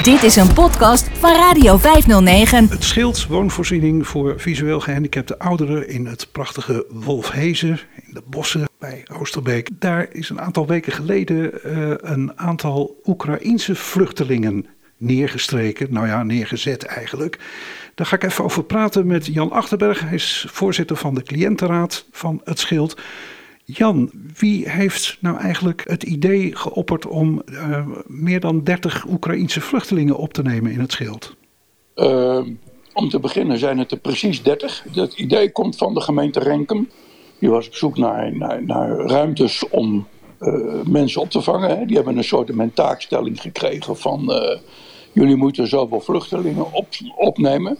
Dit is een podcast van Radio 509. Het scheelt woonvoorziening voor visueel gehandicapte ouderen in het prachtige Wolfhezen in de bossen bij Oosterbeek. Daar is een aantal weken geleden uh, een aantal Oekraïense vluchtelingen neergestreken. Nou ja, neergezet eigenlijk. Daar ga ik even over praten met Jan Achterberg. Hij is voorzitter van de cliëntenraad van het Schild. Jan, wie heeft nou eigenlijk het idee geopperd om uh, meer dan 30 Oekraïense vluchtelingen op te nemen in het schild? Uh, om te beginnen zijn het er precies 30. Dat idee komt van de gemeente Renkum. Die was op zoek naar, naar, naar ruimtes om uh, mensen op te vangen. Hè. Die hebben een soort taakstelling gekregen van jullie moeten zoveel vluchtelingen op, opnemen.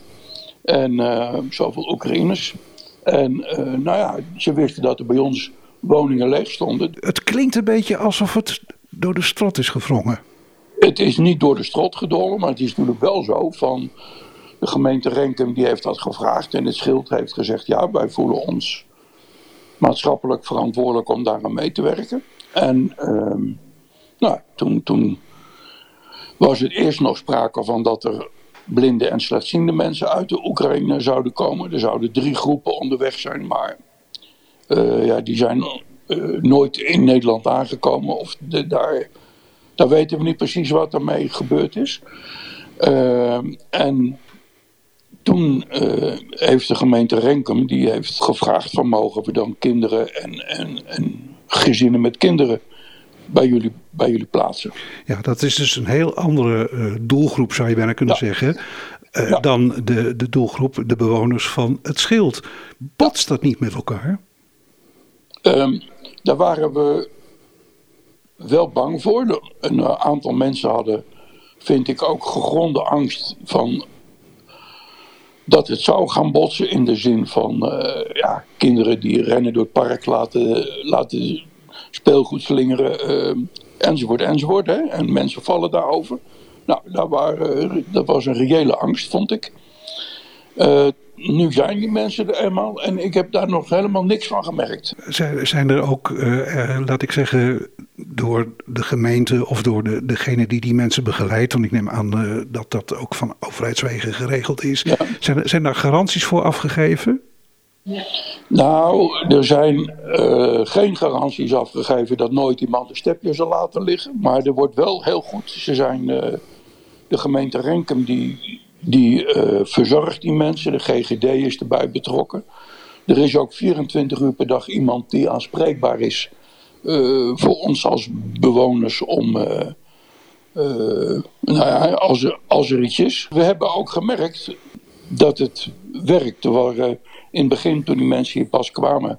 En zoveel Oekraïners. En nou ja, ze wisten dat er bij ons woningen leeg stonden. Het klinkt een beetje alsof het door de strot is gevrongen. Het is niet door de strot gedollen, maar het is natuurlijk wel zo van... De gemeente Renkum die heeft dat gevraagd en het schild heeft gezegd... ja, wij voelen ons maatschappelijk verantwoordelijk om daar aan mee te werken. En uh, nou, toen, toen was het eerst nog sprake van dat er blinde en slechtziende mensen uit de Oekraïne zouden komen. Er zouden drie groepen onderweg zijn, maar ja, die zijn uh, nooit in Nederland aangekomen. Of de, daar, daar weten we niet precies wat ermee gebeurd is. Uh, en toen heeft de gemeente Renkum die heeft gevraagd van mogen we dan kinderen en, en, en gezinnen met kinderen bij jullie, bij jullie plaatsen. Ja, dat is dus een heel andere uh, doelgroep zou je bijna kunnen ja. zeggen. Uh, ja. Dan de, de doelgroep, de bewoners van het schild. Botst dat niet met elkaar? Um, daar waren we wel bang voor. Een uh, aantal mensen hadden, vind ik, ook gegronde angst van dat het zou gaan botsen in de zin van uh, ja, kinderen die rennen door het park laten, laten speelgoed slingeren uh, enzovoort enzovoort. Hè? En mensen vallen daarover. Nou, daar waren, dat was een reële angst, vond ik. Uh, nu zijn die mensen er eenmaal en ik heb daar nog helemaal niks van gemerkt. Zijn er ook, uh, laat ik zeggen, door de gemeente of door de, degene die die mensen begeleidt, want ik neem aan uh, dat dat ook van overheidswegen geregeld is, ja. zijn, zijn daar garanties voor afgegeven? Ja. Nou, er zijn geen garanties afgegeven dat nooit iemand een stepje zal laten liggen, maar er wordt wel heel goed, ze zijn, de gemeente Renkum die die uh, verzorgt die mensen. De GGD is erbij betrokken. Er is ook 24 uur per dag iemand die aanspreekbaar is uh, voor ons als bewoners om. Uh, nou ja, als er, als er iets is. We hebben ook gemerkt dat het werkt. Er waren in het begin, toen die mensen hier pas kwamen,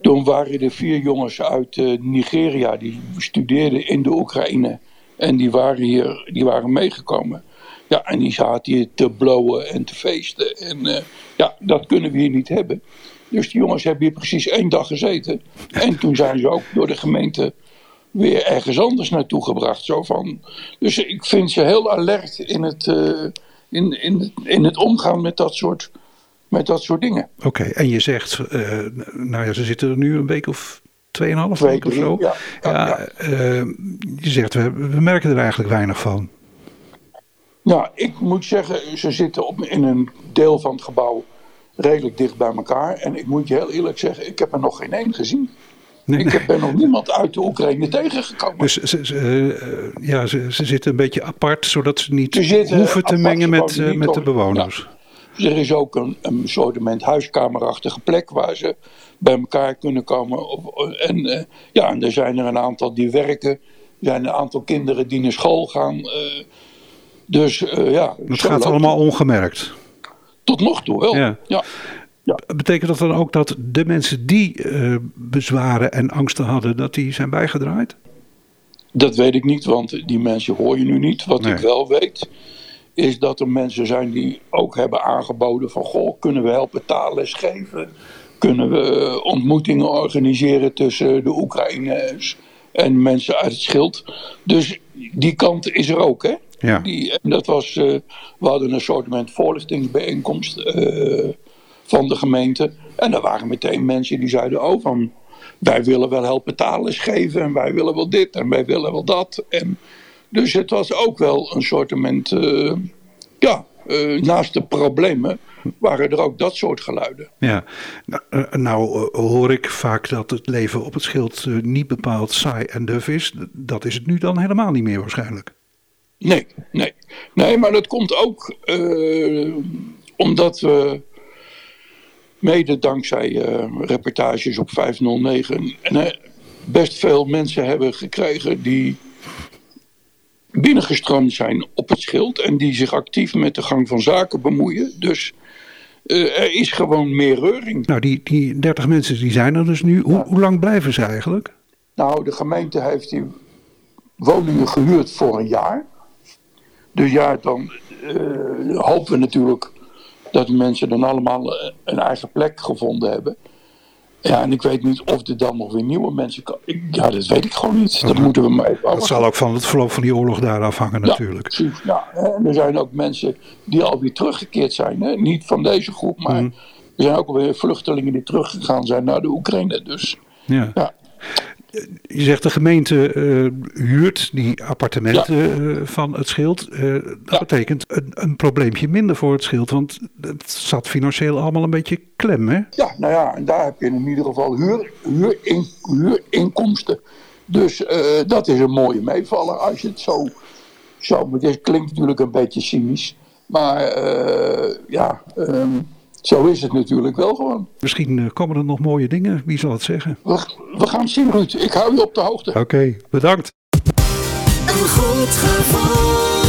toen waren er vier jongens uit Nigeria die studeerden in de Oekraïne. En die waren hier, die waren meegekomen. Ja, en die zaten hier te blowen en te feesten. En uh, ja, dat kunnen we hier niet hebben. Dus die jongens hebben hier precies één dag gezeten. En toen zijn ze ook door de gemeente weer ergens anders naartoe gebracht. Zo van. Dus ik vind ze heel alert in het, uh, in, in, in het omgaan met dat soort, met dat soort dingen. Oké, okay, en je zegt, uh, nou ja, ze zitten er nu een week of tweeënhalf week of zo. Ja, ja, ja, ja. je zegt, we, we merken er eigenlijk weinig van. Nou, ik moet zeggen, ze zitten op, in een deel van het gebouw redelijk dicht bij elkaar. En ik moet je heel eerlijk zeggen, ik heb er nog geen één gezien. Nee, ik heb er nog niemand uit de Oekraïne tegengekomen. Dus ze, ze, uh, ja, ze, ze, zitten een beetje apart, zodat ze niet ze hoeven te mengen met, uh, met de bewoners. Ja. Er is ook een, een soort huiskamerachtige plek waar ze bij elkaar kunnen komen. En, uh, ja, en er zijn er een aantal die werken. Er zijn een aantal kinderen die naar school gaan. Dus uh, ja. Het gaat allemaal ongemerkt. Tot nog toe wel. Ja. ja. ja. Betekent dat dan ook dat de mensen die uh, bezwaren en angsten hadden, dat die zijn bijgedraaid? Dat weet ik niet, want die mensen hoor je nu niet. Wat nee. ik wel weet, is dat er mensen zijn die ook hebben aangeboden van... goh, kunnen we helpen taalles geven? Kunnen we ontmoetingen organiseren tussen de Oekraïners en mensen uit het schild? Dus die kant is er ook, hè? Ja. Die, en dat was, uh, we hadden een soort voorlichtingsbijeenkomst uh, van de gemeente. En er waren meteen mensen die zeiden, oh wij willen wel helpen taalles geven en wij willen wel dit en wij willen wel dat. En Dus het was ook wel een soort uh, ja, naast de problemen waren er ook dat soort geluiden. Ja, nou, nou hoor ik vaak dat het leven op het schild niet bepaald saai en duf is. Dat is het nu dan helemaal niet meer waarschijnlijk. Nee, nee. Nee, maar dat komt ook omdat we mede dankzij reportages op 509 en, best veel mensen hebben gekregen die binnengestroomd zijn op het schild en die zich actief met de gang van zaken bemoeien. Dus er is gewoon meer reuring. Nou, die, die 30 mensen die zijn er dus nu. Hoe, hoe lang blijven ze eigenlijk? Nou, de gemeente heeft die woningen gehuurd voor een jaar. Dus ja, dan uh, hopen we natuurlijk dat de mensen dan allemaal een eigen plek gevonden hebben. Ja, en ik weet niet of er dan nog weer nieuwe mensen komen. Ja, dat weet ik gewoon niet. Dat moeten we maar even Dat zal ook van het verloop van die oorlog daar afhangen natuurlijk. Ja, Ja, en er zijn ook mensen die alweer teruggekeerd zijn. Hè? Niet van deze groep, maar mm. er zijn ook alweer vluchtelingen die teruggegaan zijn naar de Oekraïne. Dus ja. ja je zegt de gemeente uh, huurt die appartementen uh, van het schild. Uh, dat betekent een, een, probleempje minder voor het schild, want het zat financieel allemaal een beetje klem, hè? Ja, nou ja, en daar heb je in ieder geval huur, huurin, huurinkomsten. Dus dat is een mooie meevaller als je het zo... zo het klinkt natuurlijk een beetje cynisch, maar ja... Um, zo is het natuurlijk wel gewoon. Misschien eh, komen er nog mooie dingen, wie zal het zeggen? We, we gaan zien, Ruud. Ik hou je op de hoogte. Oké, bedankt. Een goed gevoel,